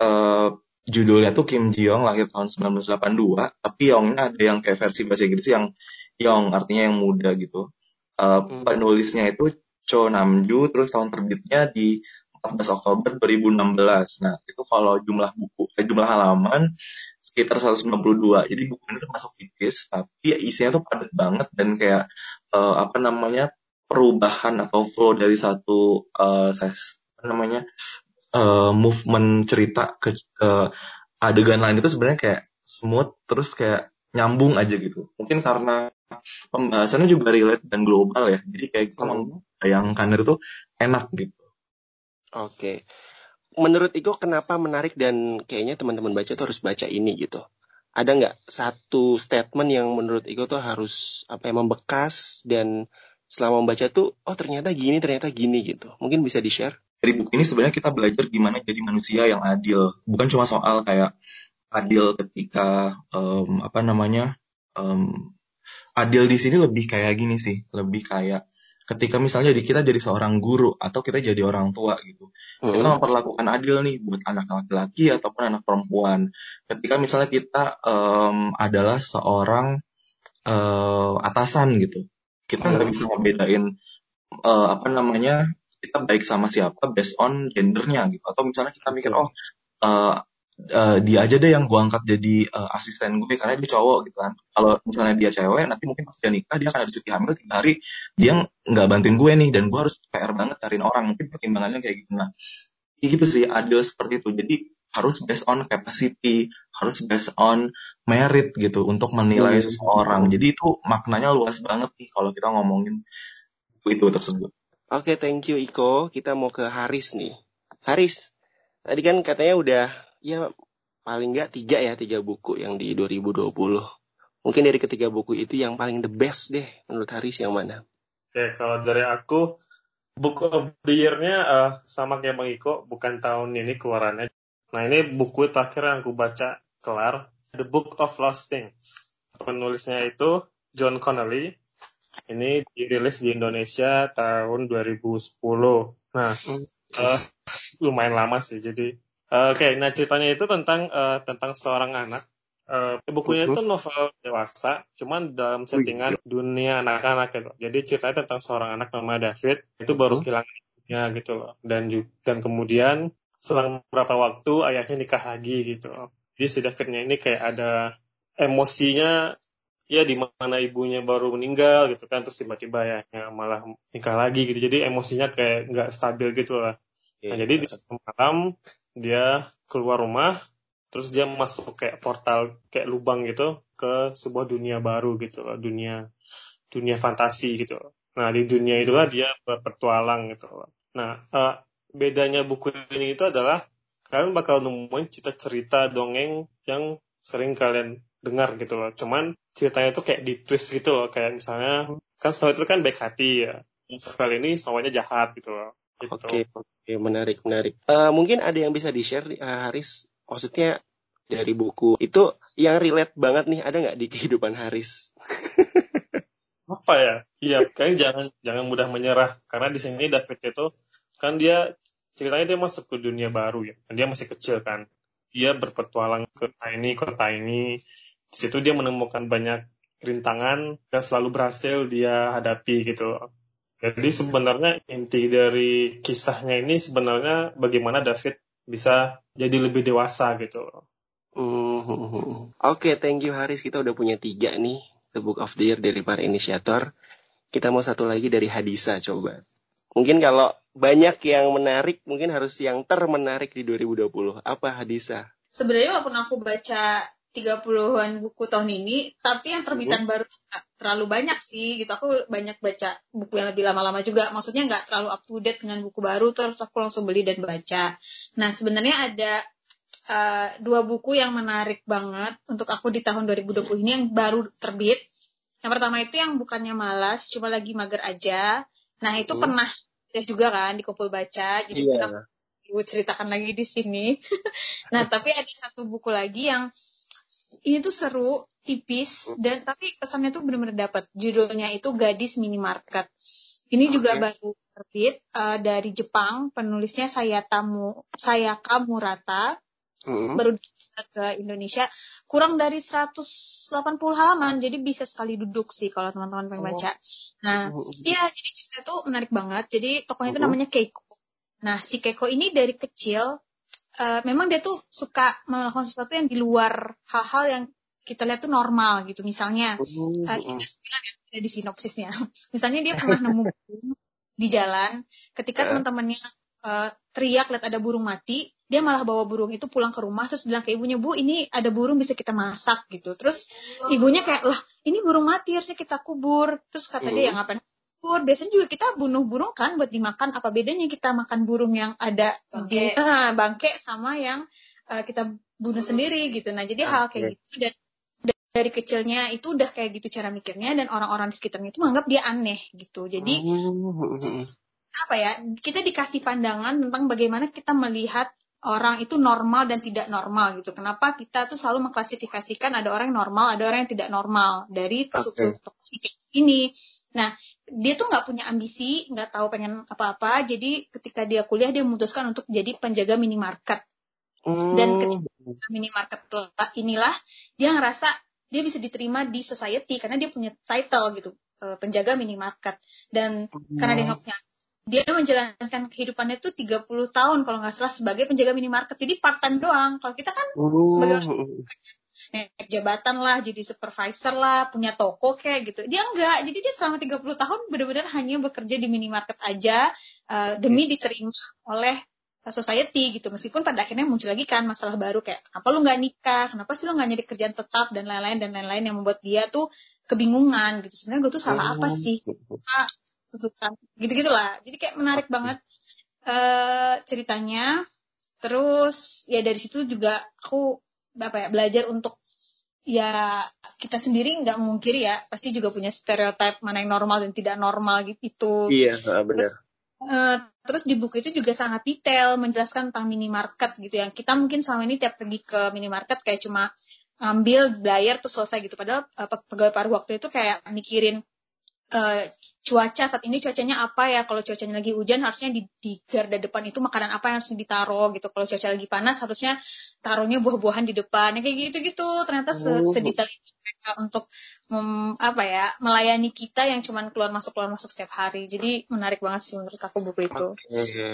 uh, judulnya tuh Kim Ji Young lahir tahun 1982 tapi Yongnya ada yang kayak versi bahasa Inggris yang Yong artinya yang muda gitu. Uh, hmm. penulisnya itu Cho Namju terus tahun terbitnya di 14 Oktober 2016 nah itu kalau jumlah buku eh, jumlah halaman sekitar 192 jadi buku ini termasuk tipis tapi isinya tuh padat banget dan kayak uh, apa namanya perubahan atau flow dari satu uh, ses, namanya uh, movement cerita ke, ke adegan lain itu sebenarnya kayak smooth terus kayak nyambung aja gitu. Mungkin karena pembahasannya juga relate dan global ya. Jadi kayak kita hmm. bayangkan itu tuh enak gitu. Oke. Menurut Iko kenapa menarik dan kayaknya teman-teman baca tuh harus baca ini gitu? Ada nggak satu statement yang menurut Iko tuh harus apa yang membekas dan selama membaca tuh oh ternyata gini ternyata gini gitu? Mungkin bisa di share dari buku ini sebenarnya kita belajar gimana jadi manusia yang adil. Bukan cuma soal kayak adil ketika um, apa namanya um, adil di sini lebih kayak gini sih, lebih kayak ketika misalnya di kita jadi seorang guru atau kita jadi orang tua gitu, mm -hmm. kita memperlakukan adil nih buat anak laki-laki ataupun anak perempuan. Ketika misalnya kita um, adalah seorang uh, atasan gitu, kita nggak mm -hmm. bisa membedain uh, apa namanya kita baik sama siapa based on gendernya gitu. Atau misalnya kita mikir oh uh, uh, dia aja deh yang gue angkat jadi uh, asisten gue karena dia cowok gitu kan. Kalau misalnya dia cewek nanti mungkin pas dia nikah dia akan ada cuti hamil tiga hari dia nggak bantuin gue nih dan gue harus PR banget cariin orang. Mungkin pertimbangannya kayak gitu. Nah gitu sih adil seperti itu. Jadi harus based on capacity harus based on merit gitu untuk menilai hmm. seseorang. Jadi itu maknanya luas banget nih kalau kita ngomongin itu tersebut Oke, okay, thank you Iko. Kita mau ke Haris nih. Haris, tadi kan katanya udah ya paling nggak tiga ya tiga buku yang di 2020. Mungkin dari ketiga buku itu yang paling the best deh menurut Haris yang mana? Oke, okay, kalau dari aku Book of the Year-nya uh, sama kayak Bang Iko, bukan tahun ini keluarannya. Nah ini buku terakhir yang aku baca kelar, The Book of Lost Things. Penulisnya itu John Connolly, ini dirilis di Indonesia tahun 2010. Nah, uh, lumayan lama sih. Jadi, uh, oke, okay, nah ceritanya itu tentang uh, tentang seorang anak. Uh, bukunya itu novel dewasa, cuman dalam settingan dunia anak-anak gitu. Jadi ceritanya tentang seorang anak nama David itu baru kehilangan ibunya gitu loh. Dan dan kemudian selang beberapa waktu ayahnya nikah lagi gitu. Jadi si Davidnya ini kayak ada emosinya ya di mana ibunya baru meninggal gitu kan terus tiba-tiba ya, ya malah nikah lagi gitu. Jadi emosinya kayak nggak stabil gitu lah. Nah, jadi di satu malam dia keluar rumah terus dia masuk kayak portal kayak lubang gitu ke sebuah dunia baru gitu loh dunia dunia fantasi gitu nah di dunia itulah dia berpetualang gitu loh. nah uh, bedanya buku ini itu adalah kalian bakal nemuin cerita-cerita dongeng yang sering kalian dengar gitu loh. Cuman ceritanya tuh kayak di twist gitu loh. Kayak misalnya kan Snow itu kan baik hati ya. Sekali ini Snow-nya jahat gitu loh. Gitu. Oke, okay, okay, menarik, menarik. Uh, mungkin ada yang bisa di-share, uh, Haris. Maksudnya dari buku itu yang relate banget nih, ada nggak di kehidupan Haris? Apa ya? Iya, kayaknya jangan jangan mudah menyerah. Karena di sini David itu kan dia ceritanya dia masuk ke dunia baru ya. Dia masih kecil kan. Dia berpetualang ke ini, kota ini, di situ dia menemukan banyak rintangan dan selalu berhasil dia hadapi gitu. Jadi sebenarnya inti dari kisahnya ini sebenarnya bagaimana David bisa jadi lebih dewasa gitu. Mm -hmm. Oke, okay, thank you Haris. Kita udah punya tiga nih, The Book of the Year dari para inisiator. Kita mau satu lagi dari Hadisa coba. Mungkin kalau banyak yang menarik, mungkin harus yang termenarik di 2020. Apa Hadisa? Sebenarnya walaupun aku baca 30-an buku tahun ini, tapi yang terbitan baru gak terlalu banyak sih gitu. Aku banyak baca buku yang lebih lama-lama juga. Maksudnya nggak terlalu up to date dengan buku baru, terus aku langsung beli dan baca. Nah, sebenarnya ada uh, dua buku yang menarik banget untuk aku di tahun 2020 ini yang baru terbit. Yang pertama itu yang bukannya malas, cuma lagi mager aja. Nah itu Hmm. pernah ya juga kan di kumpul baca. Jadi Iya. pernah ceritakan lagi di sini. nah tapi ada satu buku lagi yang ini tuh seru, tipis dan tapi pesannya tuh benar-benar dapat. Judulnya itu Gadis Minimarket. Ini juga Oke. baru terbit eh, dari Jepang. Penulisnya Sayatamu Sayaka Murata Mm. baru ke Indonesia kurang dari 180 halaman jadi bisa sekali duduk sih kalau teman-teman pengen baca. Nah, iya jadi cerita tuh menarik banget. Jadi tokohnya itu Mhm. namanya Keiko. Nah, si Keiko ini dari kecil eh, memang dia tuh suka melakukan sesuatu yang di luar hal-hal yang kita lihat tuh normal gitu. Misalnya uh, ini sembilan ya ada di sinopsisnya. Misalnya dia pernah nemu burung di jalan, ketika Ya. teman-temannya uh, teriak lihat ada burung mati, dia malah bawa burung itu pulang ke rumah terus bilang ke ibunya, "Bu, ini ada burung bisa kita masak." gitu. Terus ibunya kayak, "Lah, ini burung mati harusnya kita kubur." Terus kata dia, "Ya ngapain kubur? Biasanya juga kita bunuh burung kan buat dimakan. Apa bedanya kita makan burung yang ada di Bangke. Ah, bangke sama yang uh, kita bunuh sendiri gitu." Nah, jadi hal kayak gitu dan dari kecilnya itu udah kayak gitu cara mikirnya dan orang-orang di sekitarnya itu menganggap dia aneh gitu. Jadi Mm. apa ya? Kita dikasih pandangan tentang bagaimana kita melihat orang itu normal dan tidak normal gitu. Kenapa kita tuh selalu mengklasifikasikan ada orang yang normal, ada orang yang tidak normal dari sub ini. Nah, dia tuh nggak punya ambisi, nggak tahu pengen apa-apa. Jadi ketika dia kuliah dia memutuskan untuk jadi penjaga minimarket. Dan Mm. ketika minimarket inilah dia ngerasa dia bisa diterima di society karena dia punya title gitu eh, penjaga minimarket dan karena dia nggak punya dia menjalankan kehidupannya itu 30 tahun kalau nggak salah sebagai penjaga minimarket jadi part time doang kalau kita kan sebagai Mm. Naik jabatan lah jadi supervisor lah punya toko kayak gitu. Dia enggak. Jadi dia selama 30 tahun benar-benar hanya bekerja di minimarket aja eh, demi diterima oleh society gitu. Meskipun pada akhirnya muncul lagi kan masalah baru kayak kenapa lu nggak nikah? Kenapa sih lu nggak nyari kerjaan tetap? dan lain-lain dan lain-lain yang membuat dia tuh kebingungan gitu. Sebenarnya gue tuh salah apa sih? Ah, tuntutan. Gitu gitulah jadi kayak menarik banget eh ceritanya. Terus ya dari situ juga aku apa ya belajar untuk ya kita sendiri nggak mungkiri ya pasti juga punya stereotip mana yang normal dan tidak normal gitu Iya, benar. Eh, terus di buku itu juga sangat detail menjelaskan tentang minimarket gitu yang kita mungkin selama ini tiap pergi ke minimarket kayak cuma ngambil bayar terus selesai gitu. Padahal pe- pegawai paruh waktu itu kayak mikirin eh, cuaca saat ini cuacanya apa ya kalau cuacanya lagi hujan harusnya di, di garda depan itu makanan apa yang harus ditaruh gitu kalau cuaca lagi panas harusnya taruhnya buah-buahan di depan Ya, kayak gitu-gitu ternyata se Oh. sedetail itu mereka untuk mem- apa ya melayani kita yang cuman keluar masuk keluar masuk setiap hari jadi menarik banget sih menurut aku buku itu Oke.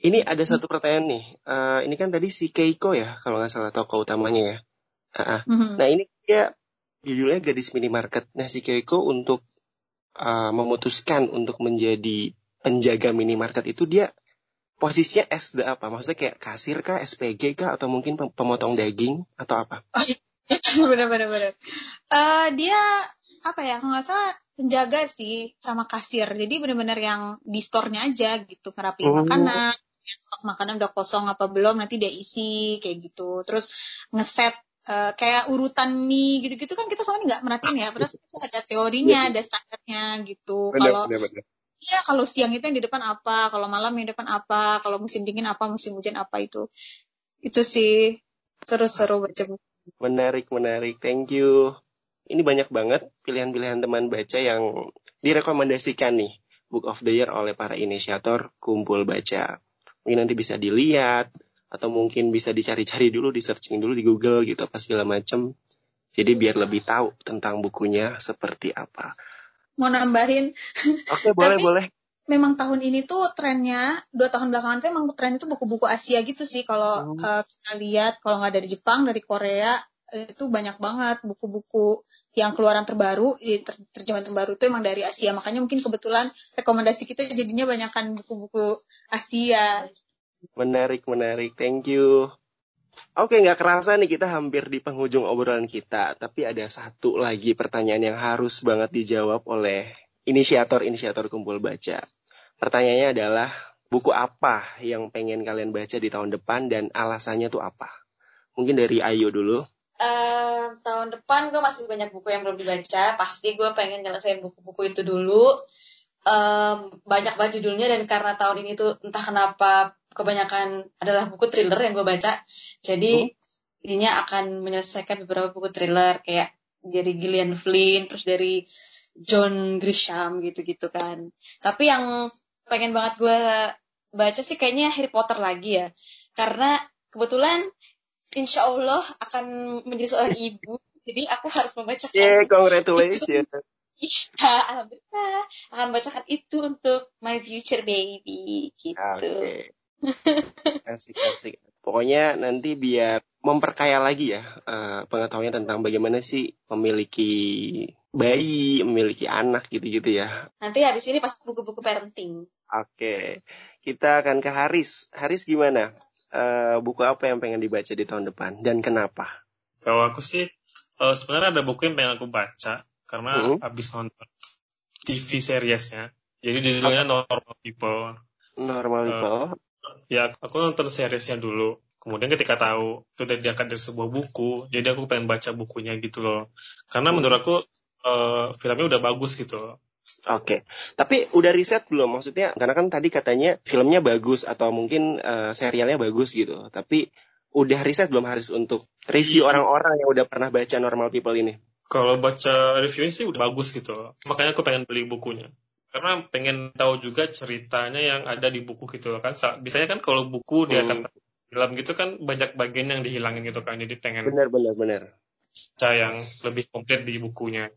Ini ada satu pertanyaan nih. Eh, ini kan tadi si Keiko ya, kalau nggak salah tokoh utamanya ya. Ah, ah. Mhm. Nah ini dia judulnya gadis minimarket. Nah si Keiko untuk uh, memutuskan untuk menjadi penjaga minimarket itu dia posisinya the apa? Maksudnya kayak kasir kah, SPG kah, atau mungkin pem- pemotong daging atau apa? bener-bener bener. Eh, dia apa ya nggak salah penjaga sih sama kasir jadi bener-bener yang di store-nya aja gitu ngerapiin Oh. makanan stok makanan udah kosong apa belum nanti dia isi kayak gitu terus ngeset eh, kayak urutan mie gitu-gitu kan kita ini nggak merhatiin ya padahal itu ada teorinya ada standarnya gitu kalau. Iya, kalau siang itu yang di depan apa, kalau malam yang di depan apa, kalau musim dingin apa, musim hujan apa itu. Itu sih seru-seru baca buku. Menarik, menarik. Thank you. Ini banyak banget pilihan-pilihan teman baca yang direkomendasikan nih. Book of the Year oleh para inisiator Kumpul Baca. Mungkin nanti bisa dilihat, atau mungkin bisa dicari-cari dulu, di searching dulu di Google gitu, apa segala macem. Jadi biar lebih tahu tentang bukunya seperti apa. Mau nambahin, Oke, boleh, Tapi- boleh. memang tahun ini tuh trennya, dua tahun belakangan tuh emang trennya tuh buku-buku Asia gitu sih. Kalau Hmm. eh, kita lihat, kalau nggak dari Jepang, dari Korea, itu banyak banget buku-buku yang keluaran terbaru, ter- terjemahan terbaru itu emang dari Asia. Makanya mungkin kebetulan rekomendasi kita jadinya banyakkan buku-buku Asia. Menarik, menarik. Thank you. Oke, nggak kerasa nih kita hampir di penghujung obrolan kita. Tapi ada satu lagi pertanyaan yang harus banget dijawab oleh inisiator-inisiator kumpul baca. Pertanyaannya adalah, buku apa yang pengen kalian baca di tahun depan dan alasannya tuh apa? Mungkin dari Ayu dulu. Eh, tahun depan gue masih banyak buku yang belum dibaca. Pasti gue pengen nyelesain buku-buku itu dulu. um, banyak banget judulnya dan karena tahun ini tuh entah kenapa kebanyakan adalah buku thriller yang gue baca. Jadi hmm. ininya akan menyelesaikan beberapa buku thriller kayak dari Gillian Flynn, terus dari John Grisham gitu-gitu kan. Tapi yang pengen banget gue baca sih kayaknya Harry Potter lagi ya. Karena kebetulan insya Allah akan menjadi seorang ibu. Jadi aku harus membacakan. Yeah, congratulations. Iya, alhamdulillah akan bacakan itu untuk my future baby gitu. Okay. asik asik. Pokoknya nanti biar memperkaya lagi ya uh, pengetahuannya tentang bagaimana sih memiliki bayi, memiliki anak gitu-gitu ya. Nanti habis ini pas buku-buku parenting. Oke, okay. kita akan ke Haris. Haris gimana? uh, buku apa yang pengen dibaca di tahun depan dan kenapa? Kalau aku sih uh, sebenarnya ada buku yang pengen aku baca karena uh -huh. abis nonton TV seriesnya. Jadi judulnya Normal People. Normal People. Uh, ya aku nonton seriesnya dulu. Kemudian ketika tahu itu dari diangkat dari sebuah buku, jadi aku pengen baca bukunya gitu loh. Karena menurut aku uh, filmnya udah bagus gitu. Oke, tapi udah riset belum? Maksudnya karena kan tadi katanya filmnya bagus atau mungkin uh, serialnya bagus gitu. Tapi udah riset belum harus untuk review iya. orang-orang yang udah pernah baca Normal People ini? Kalau baca reviewnya sih udah bagus gitu. Makanya aku pengen beli bukunya. Karena pengen tahu juga ceritanya yang ada di buku gitu kan. Biasanya kan kalau buku dia akan hmm. film gitu kan banyak bagian yang dihilangin gitu kan. Jadi pengen benar benar benar. yang lebih komplit di bukunya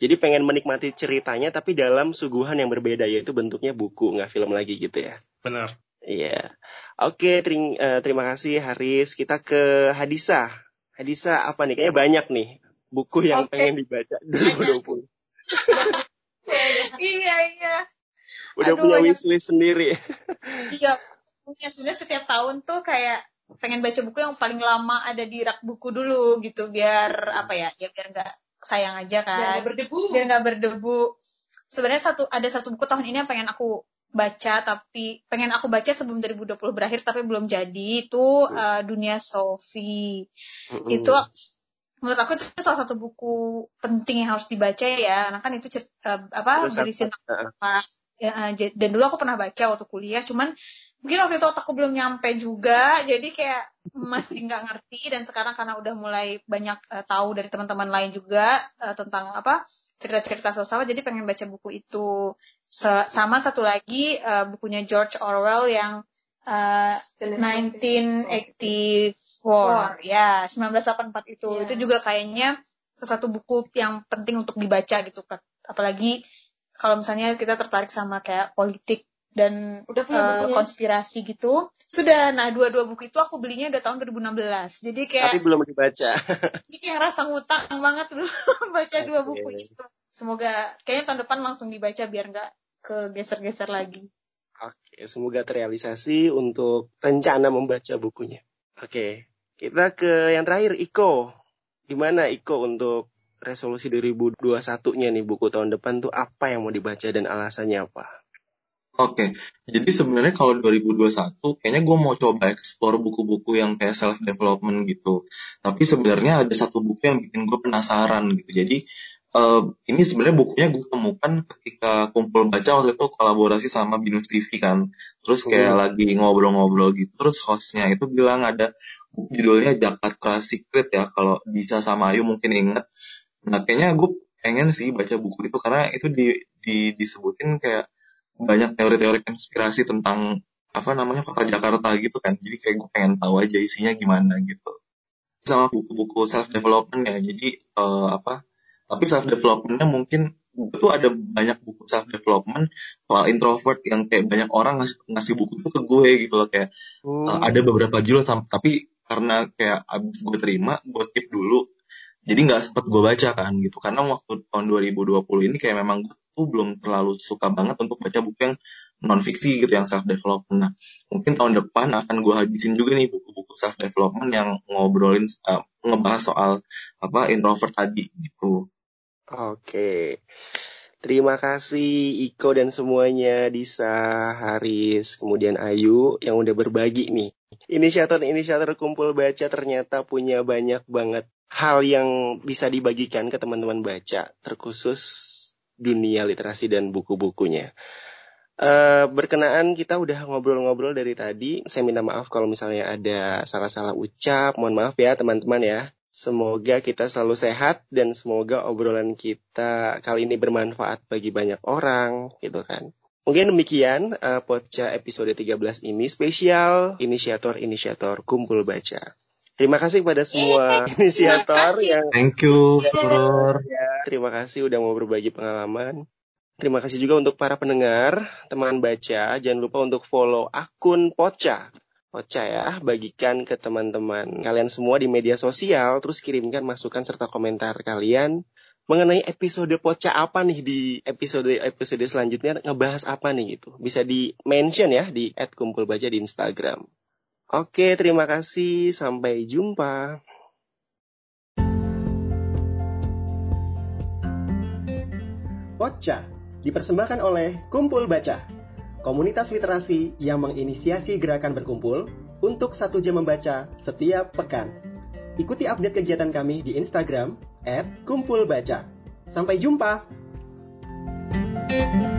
jadi pengen menikmati ceritanya tapi dalam suguhan yang berbeda yaitu bentuknya buku nggak film lagi gitu ya. Benar. Iya. Oke, tering, uh, terima kasih Haris. Kita ke Hadisa. Hadisa apa nih? Kayaknya banyak nih buku yang okay. pengen dibaca 2020. iya. Udah Aduh, punya wishlist sendiri. iya. Punya. Sebenarnya setiap tahun tuh kayak pengen baca buku yang paling lama ada di rak buku dulu gitu biar apa ya ya biar nggak sayang aja kan. biar nggak berdebu. Biar nggak berdebu. Sebenarnya satu ada satu buku tahun ini yang pengen aku baca tapi pengen aku baca sebelum 2020 berakhir tapi belum jadi itu uh, dunia Sophie mm. itu menurut aku itu salah satu buku penting yang harus dibaca ya karena kan itu uh, apa berisi apa ya, dan dulu aku pernah baca waktu kuliah cuman mungkin waktu itu otakku belum nyampe juga jadi kayak masih nggak ngerti dan sekarang karena udah mulai banyak uh, tahu dari teman-teman lain juga uh, tentang apa cerita-cerita sosial jadi pengen baca buku itu. Se sama satu lagi uh, bukunya George Orwell yang uh, 1984 ya 1984 itu. Yeah. itu juga kayaknya sesuatu buku yang penting untuk dibaca gitu apalagi kalau misalnya kita tertarik sama kayak politik dan udah punya uh, konspirasi gitu. Sudah, nah dua-dua buku itu aku belinya udah tahun 2016. Jadi kayak Tapi belum dibaca. Ini kayak rasa ngutang banget dulu baca okay. dua buku itu. Semoga kayaknya tahun depan langsung dibaca biar nggak kegeser-geser lagi. Oke, semoga terrealisasi untuk rencana membaca bukunya. Oke, kita ke yang terakhir Iko. Gimana Iko untuk resolusi 2021-nya nih buku tahun depan tuh apa yang mau dibaca dan alasannya apa? Oke, jadi sebenarnya kalau 2021 kayaknya gue mau coba explore buku-buku yang kayak self development gitu. Tapi sebenarnya ada satu buku yang bikin gue penasaran gitu. Jadi uh, ini sebenarnya bukunya gue temukan ketika kumpul baca waktu itu kolaborasi sama Binus TV kan. Terus kayak hmm. lagi ngobrol-ngobrol gitu. Terus hostnya itu bilang ada judulnya Jakarta Secret ya. Kalau bisa sama Ayu mungkin inget. Nah kayaknya gue pengen sih baca buku itu karena itu di, di disebutin kayak banyak teori-teori konspirasi tentang apa namanya kota Jakarta gitu kan. Jadi kayak gue pengen tahu aja isinya gimana gitu. Sama buku-buku self development ya. Jadi uh, apa tapi self developmentnya mungkin itu ada banyak buku self development soal introvert yang kayak banyak orang ngasih, ngasih buku itu ke gue gitu loh. Kayak hmm. uh, ada beberapa judul tapi karena kayak abis gue terima gue keep dulu jadi nggak sempet gue baca kan gitu karena waktu tahun 2020 ini kayak memang gue tuh belum terlalu suka banget untuk baca buku yang non fiksi gitu yang self development. Nah, mungkin tahun depan akan gue habisin juga nih buku-buku self development yang ngobrolin uh, ngebahas soal apa introvert tadi gitu. Oke. Terima kasih Iko dan semuanya Disa, Haris, kemudian Ayu yang udah berbagi nih. Inisiator-inisiator kumpul baca ternyata punya banyak banget hal yang bisa dibagikan ke teman-teman baca, terkhusus dunia literasi dan buku-bukunya. Uh, berkenaan kita udah ngobrol-ngobrol dari tadi. Saya minta maaf kalau misalnya ada salah-salah ucap. Mohon maaf ya teman-teman ya. Semoga kita selalu sehat dan semoga obrolan kita kali ini bermanfaat bagi banyak orang gitu kan. Mungkin demikian uh, episode 13 ini spesial inisiator-inisiator kumpul baca. Terima kasih pada semua inisiator yang Thank you, Surur. Ya, terima kasih udah mau berbagi pengalaman. Terima kasih juga untuk para pendengar, teman baca. Jangan lupa untuk follow akun Poca Ocha ya, bagikan ke teman-teman kalian semua di media sosial, terus kirimkan masukan serta komentar kalian mengenai episode Poca apa nih di episode-episode selanjutnya ngebahas apa nih gitu. Bisa di mention ya di @kumpulbaca di Instagram. Oke, terima kasih. Sampai jumpa. Poca dipersembahkan oleh Kumpul Baca komunitas literasi yang menginisiasi gerakan berkumpul untuk satu jam membaca setiap pekan. Ikuti update kegiatan kami di Instagram @kumpulbaca. Sampai jumpa. thank you